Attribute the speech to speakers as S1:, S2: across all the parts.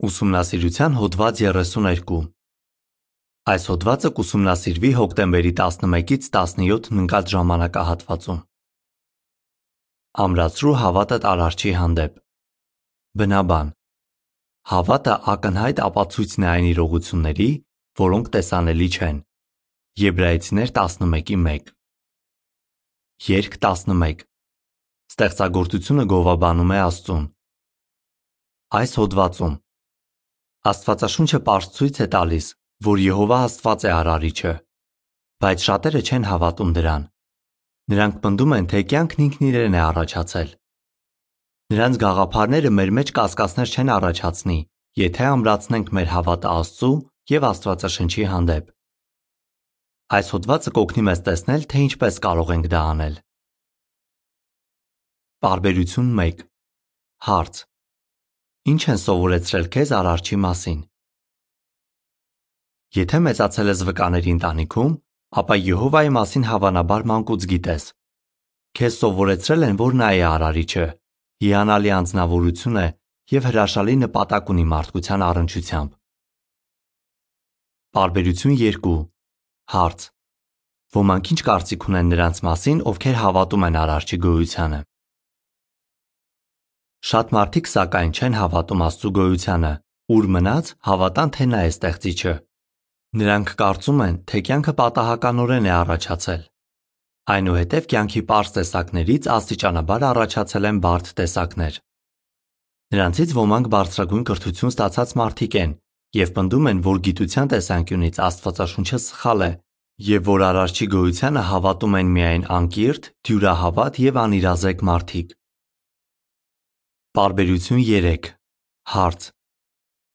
S1: Ուսումնասիրության հոդված 32 Այս հոդվածը կուսումնասիրվի հոկտեմբերի 11-ից 17-ն ընկած ժամանակահատվածում։ Ամրացրու հավատդ Արարչի հանդեպ։ Բնաբան Հավատը ակնհայտ ապացույցն է այն իրողությունների, որոնք տեսանելի չեն։ Եբրայեցիներ 11:1 Երկ 11 Ստեղծագործությունը գովաբանում է Աստծուն։ Այս հոդվածում Աստվածաշունչը པարզ ցույց է տալիս, որ Եհովա Աստված է Արարիչը, բայց շատերը չեն հավատում դրան։ Նրանք պնդում են, թե կյանքն ինքն իրեն է առաջացել։ Նրանց գաղափարները մեր մեջ կասկածներ չեն առաջացնի, եթե ամրացնենք մեր հավատը Աստծու եւ Աստվածաշնչի հանդեպ։ Այս հոդվածը կօգնի մեզ տեսնել, թե ինչպես կարող ենք դա անել։ Բարբերություն 1 Հարց. Ինչ են սովորեցրել քեզ Արարչի մասին։ Եթե մեծացել ես վկաների ընտանիքում, ապա Եհովայի մասին հավանաբար մանկուց գիտես։ Քեզ սովորեցրել են, որ նա է Արարիչը, հիանալի անձնավորություն է եւ հրաշալի նպատակ ունի մարդկության առնչությամբ։ Բարբերություն 2 Հարց. Ոմանք ինչ կարծիք ունեն նրանց մասին, ովքեր հավատում են Արարչի գոյությանը։ Շատ մարդիկ սակայն չեն հավատում Աստծո գոյությանը, ուր մնաց հավատան, թե նա է ստեղծիչը։ Նրանք կարծում են, թե կյանքը պատահականորեն է առաջացել։ Այնուհետև կյանքի པարզ տեսակներից աստիճանաբար առաջացել են բարդ տեսակներ։ Նրանցից ոմանք բարձրագույն կրթություն ստացած մարդիկ են եւ պնդում են, որ գիտության տեսանկյունից Աստվածաշունչը սխալ է եւ որ Արարչի գոյությանը հավատում են միայն անկիրթ, դյուրահավատ եւ անիրազեկ մարդիկ։ Բարբերություն 3 Հարց.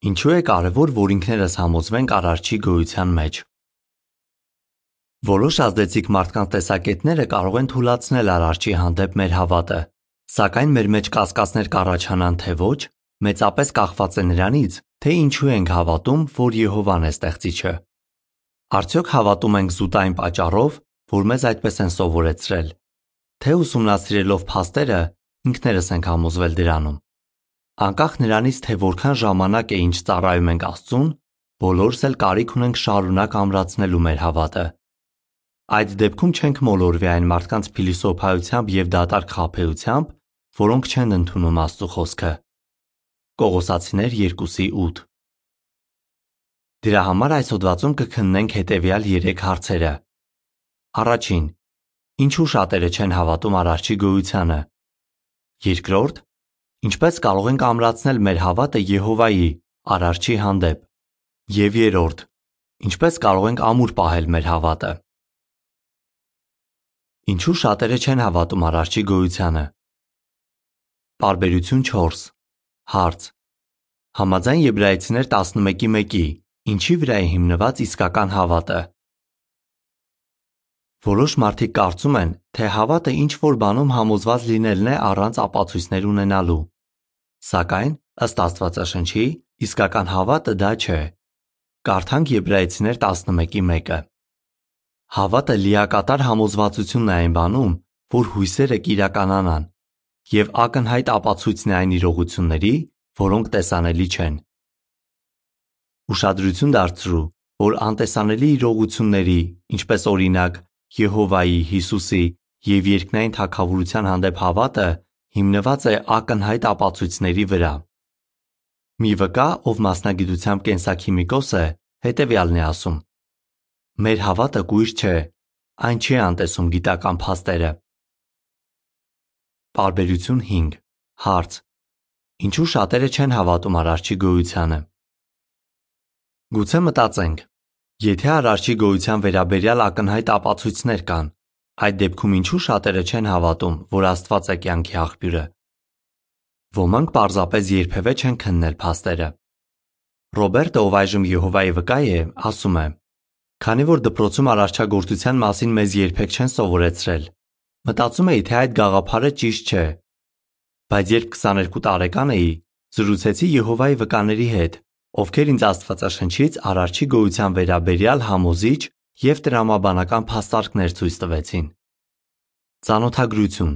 S1: Ինչու է կարևոր, որ ինքներս համոզվենք Արարչի գոյության մեջ։ Որոշ ազդեցիկ մարդկանց տեսակետները կարող են թուլացնել Արարչի հանդեպ մեր հավատը, սակայն մեր մեջ կասկածներ կառաջանան թե ոչ, մեծապես կախված է նրանից, թե ինչու ենք հավատում, որ Եհովան է ստեղծիչը։ Արդյոք հավատում ենք զուտ այն պատճառով, որ մեզ այդպես են սովորեցրել, թե ուսումնասիրելով փաստերը ինքներս ենք համոզվել դրանում։ Անկախ նրանից, թե որքան ժամանակ է ինչ ծառայում ենք Աստծուն, բոլորս էլ կարիք ունենք շարունակ ամրացնելու մեր հավատը։ Այդ դեպքում չենք մոլորվի այն մարդկանց փիլիսոփայությամբ եւ դատարկ խափեությամբ, որոնք չեն ընդունում Աստծո խոսքը։ Կողոսացիներ 2:8 Դրա համար այս հոդվածում կքննենք հետևյալ 3 հարցերը։ Առաջին. Ինչու շատերը չեն հավատում Արարչի գոյությանը։ Երկրորդ. Ինչպես կարող ենք ամրացնել մեր հավատը Եհովայի, Արարչի հանդեպ։ Եվ երրորդ. Ինչպես կարող ենք ամուր պահել մեր հավատը։ Ինչու շատերը չեն հավատում Արարչի գոյությանը։ Բարբերություն 4 Հարց. Համաձայն Եբրայեցիներ 11:1-ի, ինչի վրա է հիմնված իսկական հավատը։ Որոշ մարդիկ կարծում են, թե հավատը ինչ որ բանում համոզված լինելն է առանց ապացույցներ ունենալու։ Սակայն, ըստ Աստվածաշնչի, իսկական հավատը դա չէ։ Կարդանք Եբրայեցիներ 11:1-ը։ Հավատը լիակատար համոզվածությունն է այն բանում, որ հույսերը կիրականանան, եւ ակնհայտ ապացույցն է այն իրողությունների, որոնք տեսանելի չեն։ Ուշադրություն դարձրու, որ անտեսանելի իրողությունների, ինչպես օրինակ Եհովայի, Հիսուսի եւ երկնային թագավորության հանդեպ հավատը հիմնված է ակնհայտ ապացույցների վրա։ Մի վկա, ով մասնագիտությամբ կենսաքիմիկոս է, հետևյալն է ասում. Մեր հավատը կույր չէ, այն չի անտեսում գիտական փաստերը։ Բարբերություն 5 Հարց. Ինչու շատերը չեն հավատում Արարչի գոյությանը։ Գուցե մտածենք, եթե Արարչի գոյության վերաբերյալ ակնհայտ ապացույցներ կան, այդ դեպքում ինչու շատերը չեն հավատում, որ Աստված է կյանքի աղբյուրը։ Ոմանք պարզապես երբևէ չեն քննել փաստերը։ Ռոբերտը, ով այժմ Եհովայի վկա է, ասում է. Քանի որ դպրոցում արարչագործության մասին մեզ երբեք չեն սովորեցրել, մտածում էի, թե այդ գաղափարը ճիշտ չէ։ Բայց երբ 22 տարեկան էի, զրուցեցի Եհովայի վկաների հետ, ովքեր ինձ Աստվածաշնչից Արարչի գոյության վերաբերյալ համոզիչ եւ տրամաբանական փաստարկներ ցույց տվեցին։ Ծանոթագրություն.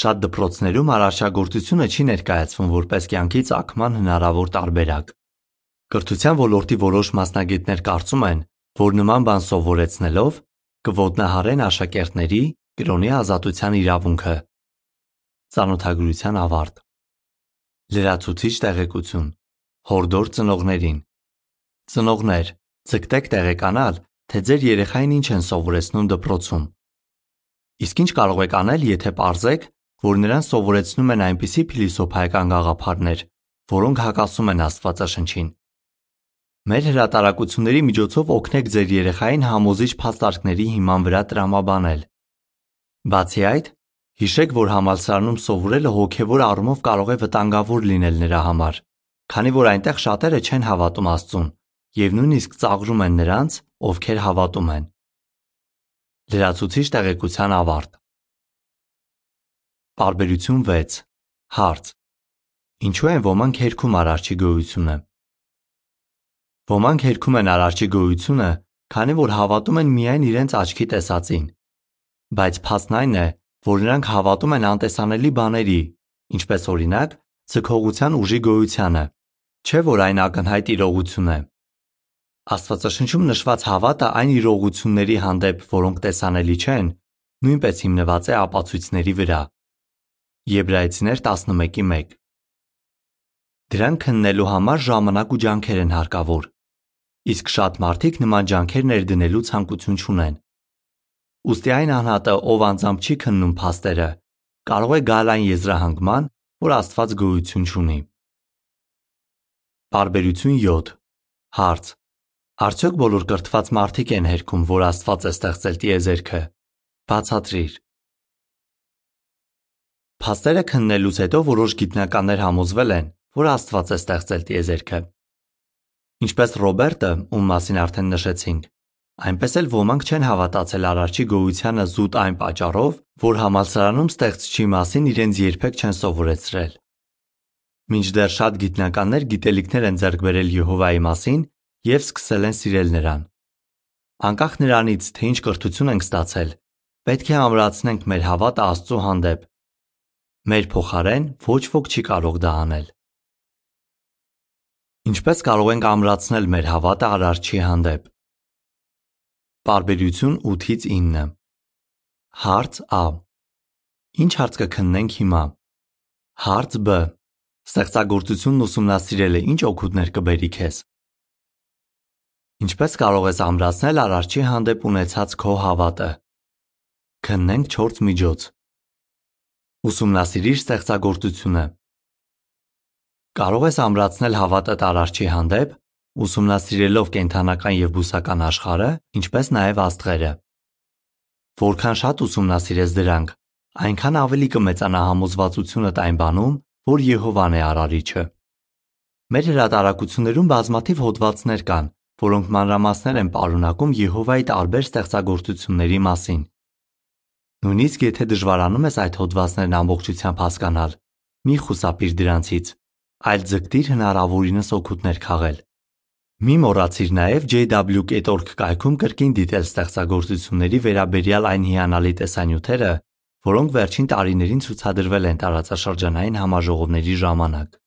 S1: Շատ դպրոցներում արարչագործությունը չի ներկայացվում որպես կյանքի ծագման հնարավոր տարբերակ։ Կրթության ոլորտի որոշ մասնագետներ կարծում են, որ նման բան սովորեցնելով կոտնահարեն աշակերտների կրոնի ազատության իրավունքը։ Ծանոթագրության ավարտ։ Լրացուցիչ տեղեկություն։ Հորդոր ծնողներին։ Ծնողներ, ձգտեք տեղեկանալ, թե ձեր երեխային ինչ են սովորեցնում դպրոցում։ Իսկ ինչ կարող եք անել, եթե ողջեք, որ նրան սովորեցնում են այնպիսի փիլիսոփայական գաղափարներ, որոնք հակասում են Աստվածաշնչին։ Մեր հրատարակությունների միջոցով օգնեք ձեր երեխային համոզիչ փաստարկների հիման վրա տրամաբանել։ Բացի այդ, հիշեք, որ համալսարանում սովորելը հոգևոր առումով կարող է վտանգավոր լինել նրա համար, քանի որ այնտեղ շատերը չեն հավատում Աստծուն եւ նույնիսկ ծաղրում են նրանց, ովքեր հավատում են։ Լրացուցիչ տեղեկության ավարտ։ Պարբերություն 6 Հարց. Ինչու են ոմանք հերքում Արարչի գոյությունը։ Ոմանք հերքում են Արարչի գոյությունը, քանի որ հավատում են միայն իրենց աչքի տեսածին։ Բայց փաստն այն է, որ նրանք հավատում են անտեսանելի բաների, ինչպես օրինակ, ցքողության ուժի գոյությանը, չէ որ այն ակնհայտ իրողություն է։ Աստվածաշնչում նշված հավատը այն իրողությունների հանդեպ, որոնք տեսանելի չեն, նույնպես հիմնված է ապացույցների վրա։ Եբրայեցիներ 11:1 Դրանք քննելու համար ժամանակ ու ջանքեր են հարկավոր, իսկ շատ մարդիկ նման ջանքեր ներդնելու ցանկություն չունեն։ Ոստի այն անհատը, ով անձամբ չի քննում փաստերը, կարող է գալ այն եզրահանգման, որ Աստված գոյություն չունի։ Բարբերություն 7 Հարց. Արդյոք բոլոր կրթված մարդիկ են հերքում, որ Աստված է ստեղծել տիեզերքը։ Բացատրիր։ Փաստերը քննելուց հետո որոշ գիտնականներ համոզվել են, որ Աստված է ստեղծել տիեզերքը։ Ինչպես Ռոբերտը, ում մասին արդեն նշեցինք, այնպես էլ ոմանք չեն հավատացել Արարչի գոյությանը զուտ այն պատճառով, որ համալսարանում ստեղծչի մասին իրենց երբեք չեն սովորեցրել։ Մինչդեռ շատ գիտնականներ գիտելիքներ են ձեռք բերել Եհովայի մասին եւ սկսել են սիրել նրան։ Անկախ նրանից, թե ինչ կրթություն ենք ստացել, պետք է ամրացնենք մեր հավատը Աստծո հանդեպ Մեր փոխարեն ոչ ոք չի կարող դա անել։ Ինչպես կարող ենք ամրացնել մեր հավատը Արարչի հանդեպ։ Պարբերություն 8-ից 9 Հարց Ա. Ինչ հարց կքննենք հիմա։ Հարց Բ. Ստեղծագործությունն ուսումնասիրելը ինչ օգուտներ կբերի քեզ։ Ինչպես կարող ես ամրացնել Արարչի հանդեպ ունեցած քո հավատը։ Քննենք 4 միջոց։ Ուսումնասիրիր ստեղծագործությունը։ Կարող ես ամրացնել հավատդ Արարչի հանդեպ, ուսումնասիրելով կենդանական եւ բուսական աշխարհը, ինչպես նաեւ աստղերը։ Որքան շատ ուսումնասիրես դրանք, այնքան ավելի կմեծանա համոզվածությունդ այն բանում, որ Եհովան է արարիչը։ Մեր հրատարակություններում բազմաթիվ հոդվածներ կան, որոնք մանրամասներ են պարունակում Եհովայի տարբեր ստեղծագործությունների մասին։ Նույնիսկ եթե դժվարանում ես այդ հոդվածներն ամբողջությամբ հասկանալ, մի խուսափիր դրանցից, այլ ձգտիր հնարավորինս օգուտներ քաղել։ Մի մոռացիր նաև jw.org կայքում կրկին դիտել ստեղծագործությունների վերաբերյալ այն հիանալի տեսանյութերը, որոնք վերջին տարիներին ցուցադրվել են տարածաշրջանային համաժողովների ժամանակ։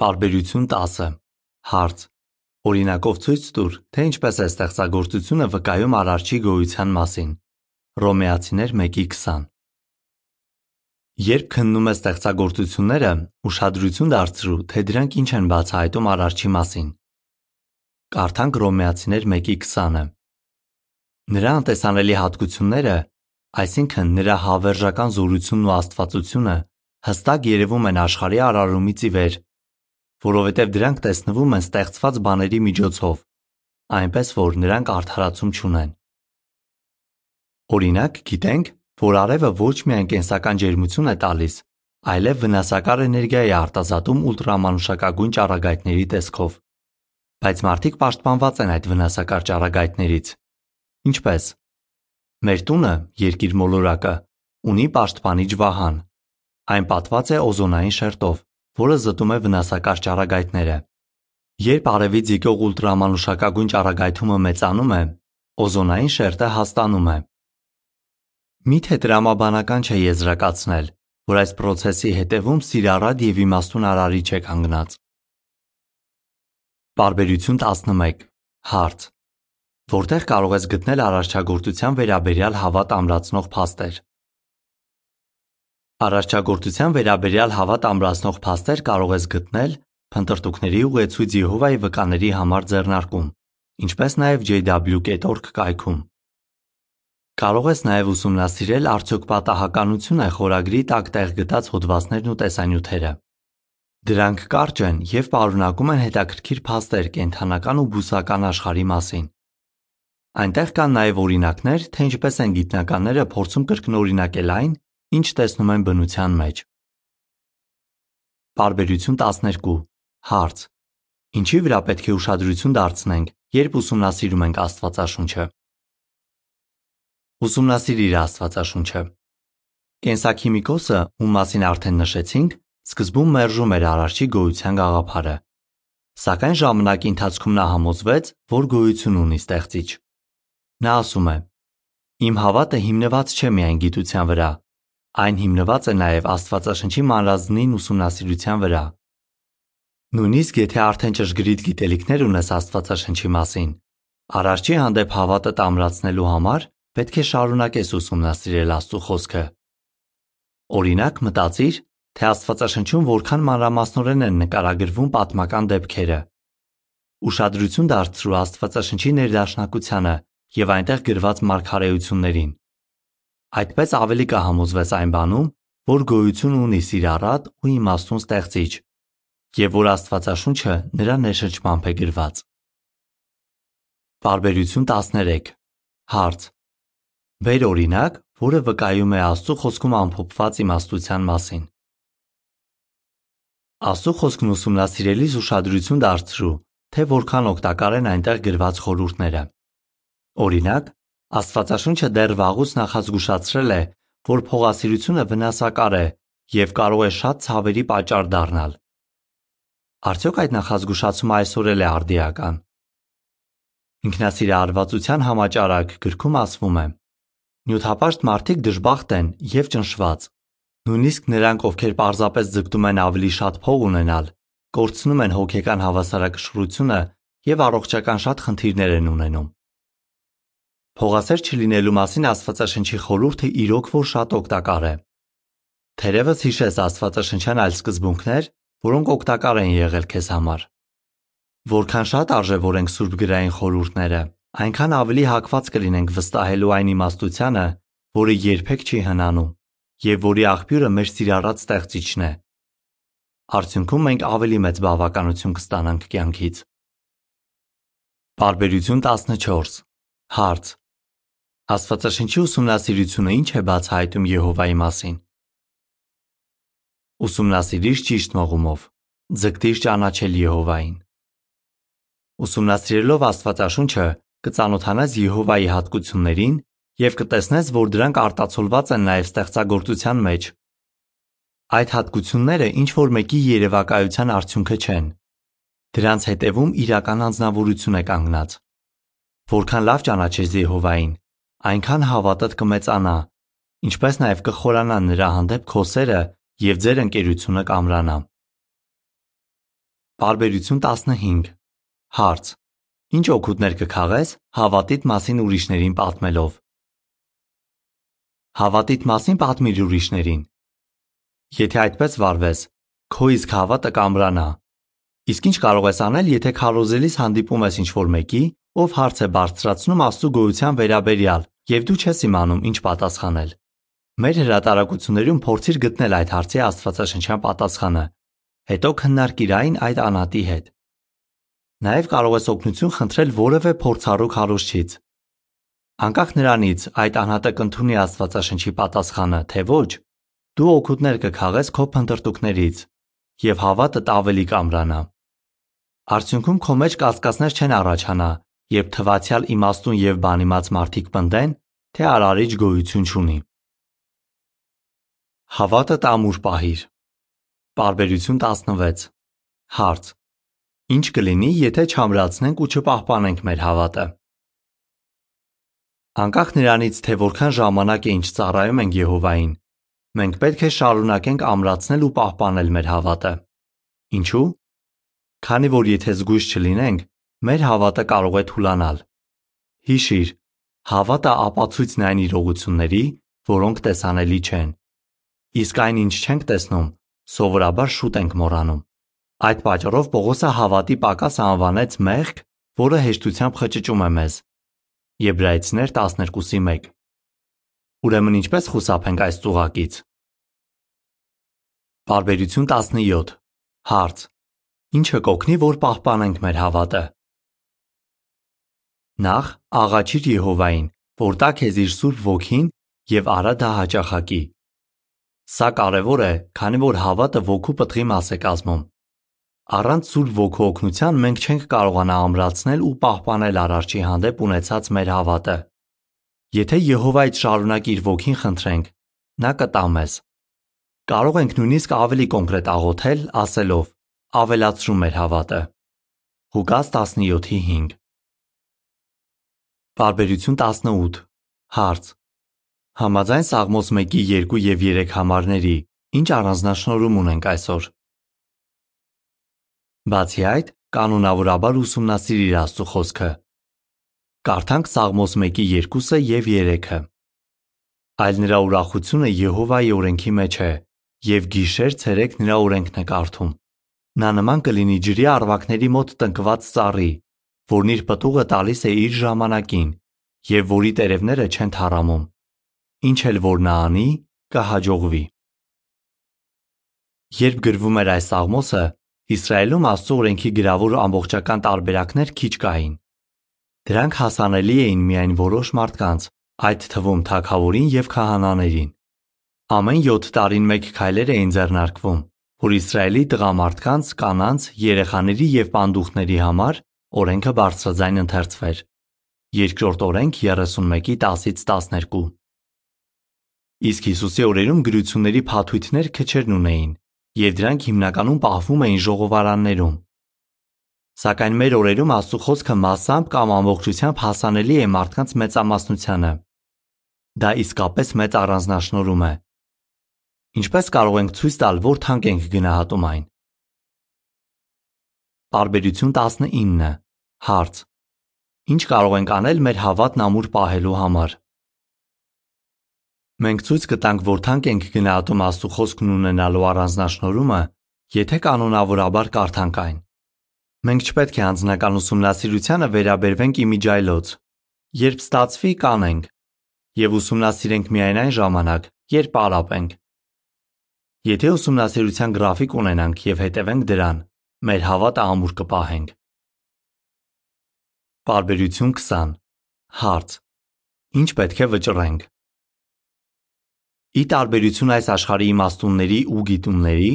S1: Պարբերություն 10 Հարց. Օրինակով ցույց տուր, թե ինչպես է ստեղծագործությունը վկայում արարչի գոյության մասին։ Հռոմեացիներ 1:20 Երբ քննում ես ստեղծագործությունները, ուշադրություն դարձրու, թե դրանք ինչ են բացահայտում Արարչի մասին։ Կարդանք Հռոմեացիներ 1:20-ը։ Նրա անտեսանելի հատկությունները, այսինքն նրա հավերժական զորությունն ու աստվածությունը, հստակ երևում են աշխարհի արարումից ի վեր, որովհետև դրանք տեսնվում են ստեղծված բաների միջոցով, այնպես որ նրանք արդարացում չունեն։ Օրինակ, գիտենք, որ արևը ոչ միայն կենսական ջերմություն է տալիս, այլև վնասակար էներգիա է արտազատում ուլտրամանուշակագույն ճառագայթների տեսքով։ Բայց մարդիկ պաշտպանված են այդ վնասակար ճառագայթներից։ Ինչպես։ Մեր տունը, երկիր մոլորակը, ունի պաշտպանիչ վահան։ Այն պատված է օզոնային շերտով, որը զտում է վնասակար ճառագայթները։ Երբ արևից եկող ուլտրամանուշակագույն ճառագայթումը մեծանում է, օզոնային շերտը հաստանում է։ Միթե տրամաբանական չէ եզրակացնել, որ այս process-ի հետևում սիրառատ և իմաստուն արարիչ է կանգնած։ Պարբերություն 11 Հարց. Որտեղ կարող ես գտնել արարչագործության վերաբերյալ հավատ ամրացնող փաստեր։ Արարչագործության վերաբերյալ հավատ ամրացնող փաստեր կարող ես գտնել փնտրտուքների ուղեցույց Եհովայի վկաների համար ձեռնարկում, ինչպես նաև jw.org կայքում։ Կարող ես նաև ուսումնասիրել արդյոք պատահականություն է խորագրի տակ տեղ գտած հոդվածներն ու տեսանյութերը։ Դրանք կարճ են և պարունակում են հետաքրքիր փաստեր կենդանական ու բուսական աշխարհի մասին։ Այնտեղ կան նաև օրինակներ, թե ինչպես են գիտնականները փորձում կրկնօրինակել այն, ինչ տեսնում են բնության մեջ։ Պարբերություն 12 Հարց. Ինչի վրա պետք է ուշադրություն դարձնենք, երբ ուսումնասիրում ենք Աստվածաշունչը։ Ուսումնասիրիր Աստվածաշունչը։ Կենսաքիմիկոսը, ում մասին արդեն նշեցինք, սկզբում մերժում էր Արարչի գոյության գաղափարը։ Սակայն ժամանակի ընթացքում նա համոզվեց, որ գոյություն ունի Ստեղծիչ։ Նա ասում է. Իմ հավատը հիմնված չէ միայն գիտության վրա, այն հիմնված է նաև Աստվածաշնչի մանրազնին ուսումնասիրության վրա։ Նույնիսկ եթե արդեն ճշգրիտ գիտելիքներ ունես Աստվածաշնչի մասին, Արարչի հանդեպ հավատդ ամրացնելու համար պետք է շարունակես ուսումնասիրել Աստծո Խոսքը։ Օրինակ, մտածիր, թե Աստվածաշնչում որքան մանրամասնորեն են նկարագրվում պատմական դեպքերը։ Ուշադրություն դարձրու Աստվածաշնչի ներդաշնակությանը և այնտեղ գրված մարգարեություններին։ Այդպես ավելի կհամոզվես այն բանում, որ գոյություն ունի սիրառատ ու իմաստուն Ստեղծիչ, և որ Աստվածաշունչը նրա ներշնչմամբ է գրված։ Պարբերություն 13 Հարց. Բեր օրինակ, որը վկայում է Աստծո Խոսքում ամփոփված իմաստության մասին։ Աստծո Խոսքն ուսումնասիրելիս ուշադրություն դարձրու, թե որքան օգտակար են այնտեղ գրված խորհուրդները։ Օրինակ, Աստվածաշունչը դեռ վաղուց նախազգուշացրել է, որ փողասիրությունը վնասակար է և կարող է շատ ցավերի պատճառ դառնալ։ Արդյոք այդ նախազգուշացումը այսօր էլ է արդիական։ Ինքնասիրահարվածության համաճարակ գրքում ասվում է. Նյութապաշտ մարդիկ դժբախտ են և ճնշված։ Նույնիսկ նրանք, ովքեր պարզապես ձգտում են ավելի շատ փող ունենալ, կորցնում են հոգեկան հավասարակշռությունը և առողջական շատ խնդիրներ են ունենում։ Փողասեր չլինելու մասին Աստվածաշնչի խորհուրդը իրոք որ շատ օգտակար է։ Թերևս հիշես աստվածաշնչյան այլ սկզբունքներ, որոնք օգտակար են եղել քեզ համար։ Որքան շատ արժևորենք սուրբ գրային խորհուրդները, այնքան ավելի հակված կլինենք վստահելու այն իմաստությանը, որը երբեք չի հնանում, և որի աղբյուրը մեր սիրառատ Ստեղծիչն է։ Արդյունքում մենք ավելի մեծ բավականություն կստանանք կյանքից։ Պարբերություն 14 Հարց. Աստվածաշնչի ուսումնասիրությունը ի՞նչ է բացահայտում Եհովայի մասին։ Ուսումնասիրիր ճիշտ մղումով։ Ձգտիր ճանաչել Եհովային։ Ուսումնասիրելով Աստվածաշունչը կծանոթանաս Եհովայի հատկություններին և կտեսնես, որ դրանք արտացոլված են նաև ստեղծագործության մեջ։ Այդ հատկությունները ինչ որ մեկի երևակայության արդյունքը չեն։ Դրանց հետևում իրական անձնավորություն է կանգնած։ Որքան լավ ճանաչես Եհովային, այնքան հավատդ կմեծանա, ինչպես նաև կխորանան նրա հանդեպ քո սերը և ձեր ընկերությունը կամրանա։ Պարբերություն 15 Հարց. Ինչ օգուտներ կքաղես հավատիդ մասին ուրիշներին պատմելով։ Հավատիդ մասին պատմիր ուրիշներին։ Եթե այդպես վարվես, քո իսկ հավատը կամրանա։ Իսկ ինչ կարող ես անել, եթե քարոզելիս հանդիպում ես ինչ-որ մեկի, ով հարց է բարձրացնում Աստծո գոյության վերաբերյալ, և դու չես իմանում ինչ պատասխանել։ Մեր հրատարակություններում փորձիր գտնել այդ հարցի աստվածաշնչյան պատասխանը, հետո քննարկիր այն այդ անհատի հետ։ Նաև կարող ես օգնություն խնդրել որևէ փորձառու քարոզչից։ Անկախ նրանից այդ անհատը կընդունի Աստվածաշնչի պատասխանը, թե ոչ, դու օգուտներ կքաղես քո փնտրտուքներից և հավատդ ավելի կամրանա։ Արդյունքում քո մեջ կասկածներ չեն առաջանա, երբ թվացյալ իմաստուն և բանիմաց մարդիկ պնդեն, թե Արարիչ գոյություն չունի։ Հավատդ ամուր պահիր։ Պարբերություն 16 Հարց. Ինչ կլինի, եթե չամրացնենք ու չպահպանենք մեր հավատը։ Անկախ նրանից, թե որքան ժամանակ է ինչ ծառայում ենք Եհովային, մենք պետք է շարունակենք ամրացնել ու պահպանել մեր հավատը։ Ինչու՞։ Քանի որ եթե զգույշ չլինենք, մեր հավատը կարող է թուլանալ։ Հիշիր, հավատը ապացույցն է այն իրողությունների, որոնք տեսանելի չեն։ Իսկ այն, ինչ չենք տեսնում, սովորաբար շուտ ենք մոռանում։ Այդ պատճառով Պողոսը հավատի պակասը անվանեց մեղք, որը հեշտությամբ խճճում է մեզ։ Եբրայեցիներ 12:1 Ուրեմն ինչպես խուսափենք այս ծուղակից։ Բարբերություն 17 Հարց. Ինչը կօգնի, որ պահպանենք մեր հավատը։ Նախ աղաչիր Եհովային, որ տա քեզ իր Սուրբ Ոգին եւ արա դա հաճախակի։ Սա կարևոր է, քանի որ հավատը ոգու պտղի մաս է կազմում։ Առանց Սուրբ Ոգու օգնության մենք չենք կարողանա ամրացնել ու պահպանել Արարչի հանդեպ ունեցած մեր հավատը։ Եթե Եհովայից շարունակ իր ոգին խնդրենք, նա կտա մեզ։ Կարող ենք նույնիսկ ավելի կոնկրետ աղոթել, ասելով. Ավելացրու մեր հավատը։ Ղուկաս 17:5 Բարբերություն 18 Հարց. Համաձայն Սաղմոս 1-ի 2 եւ 3 համարների, ինչ առանձնահատկություն ունենք այսօր։ Բացի այդ, կանոնավորաբար ուսումնասիրիր Աստծո խոսքը։ Կարդանք Սաղմոս 1-ի 2-ը եւ 3-ը։ Այլ նրա ուրախությունը Եհովայի օրենքի մեջ է, եւ գիշեր-ցերեկ նրա օրենքն է կարդում։ Նա նման կլինի ջրի առվակների մոտ տնկված ծառի, որն իր պտուղը տալիս է իր ժամանակին եւ որի տերևները չեն թառամում։ Ինչ էլ որ նա անի, կհաջողվի։ Երբ գրվում էր այս աղմոսը, Իսրայելում Աստծո օրենքի գրավոր ամբողջական տարբերակներ քիչ կային։ Դրանք հասանելի էին միայն որոշ մարդկանց, այդ թվում թագավորին եւ քահանաներին։ Ամեն 7 տարին մեկ քայլեր էին ձեռնարկվում, որ Իսրայելի տղամարդկանց, կանանց, երեխաների եւ պանդուխների համար օրենքը բարձրաձայն ընթերցվեր։ Երկրորդ օրենք 31-ի 10-ից 12։ Իսկ Հիսուսի օրերում գրությունների փաթույթներ քչերն ունեին, եւ դրանք հիմնականում պահվում էին ժողովարաններում։ Սակայն մեր օրերում Աստծո խոսքը massամբ կամ ամբողջությամբ հասանելի է մարդկանց մեծամասնությանը։ Դա իսկապես մեծ առանձնահատկություն է, Ինչպես կարող ենք ցույց տալ, որ թանկ ենք գնահատում այն։ Բարբերություն 19 Հարց. Ինչ կարող ենք անել մեր հավատն ամուր պահելու համար։ Մենք ցույց կտանք, որ թանկ ենք գնահատում Աստծո խոսքն ունենալու առանձնահատկությունը, եթե կանոնավորաբար կարդանք այն։ Մենք չպետք է անձնական ուսումնասիրությանը վերաբերվենք իմիջայլոց։ Երբ ստացվի, կանենք, եւ ուսումնասիրենք միայն այն ժամանակ, երբ արապ ենք։ Եթե ուսումնասիրության գրաֆիկ ունենանք և հետևենք դրան, մեր հավատը ամուր կպահենք։ Պարբերություն 20 Հարց. Ինչ պետք է վճռենք։ Ի տարբերություն այս աշխարհի իմաստունների ու գիտունների,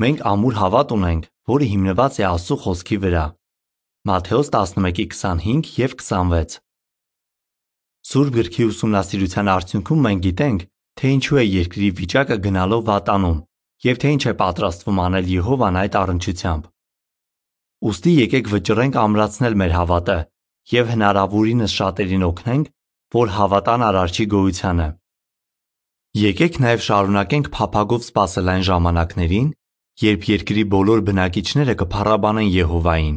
S1: մենք ամուր հավատ ունենք, որը հիմնված է Աստծո խոսքի վրա։ Մատթեոս 11:25 եւ 26 Սուրբ գրքի ուսումնասիրության արդյունքում մենք գիտենք, թե ինչու է երկրի վիճակը գնալով վատանում և թե ինչ է պատրաստվում անել Եհովան այդ առնչությամբ։ Ուստի եկեք վճռենք ամրացնել մեր հավատը և հնարավորինս շատերին օգնենք, որ հավատան Արարչի գոյությանը։ Եկեք նաև շարունակենք փափագով սպասել այն ժամանակներին, երբ երկրի բոլոր բնակիչները կփառաբանեն Եհովային,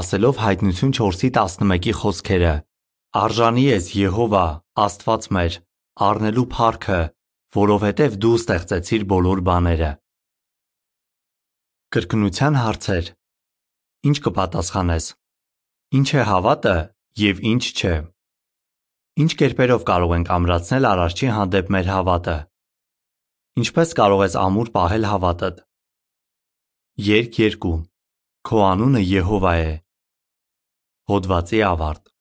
S1: ասելով Հայտնություն 4:11-ի խոսքերը. Արժանի ես Եհովա, Աստված մեր, առնելու փառքը, որովհետև դու ստեղծեցիր բոլոր բաները։ Կրկնության հարցեր։ Ինչ կպատասխանես։ Ինչ է հավատը եւ ինչ չէ։ Ինչ կերպերով կարող ենք ամրացնել Արարչի հանդեպ մեր հավատը։ Ինչպես կարող ես ամուր պահել հավատդ։ Երկ 2 Քո անունը Եհովա է։ Հոդվացի ավարտ։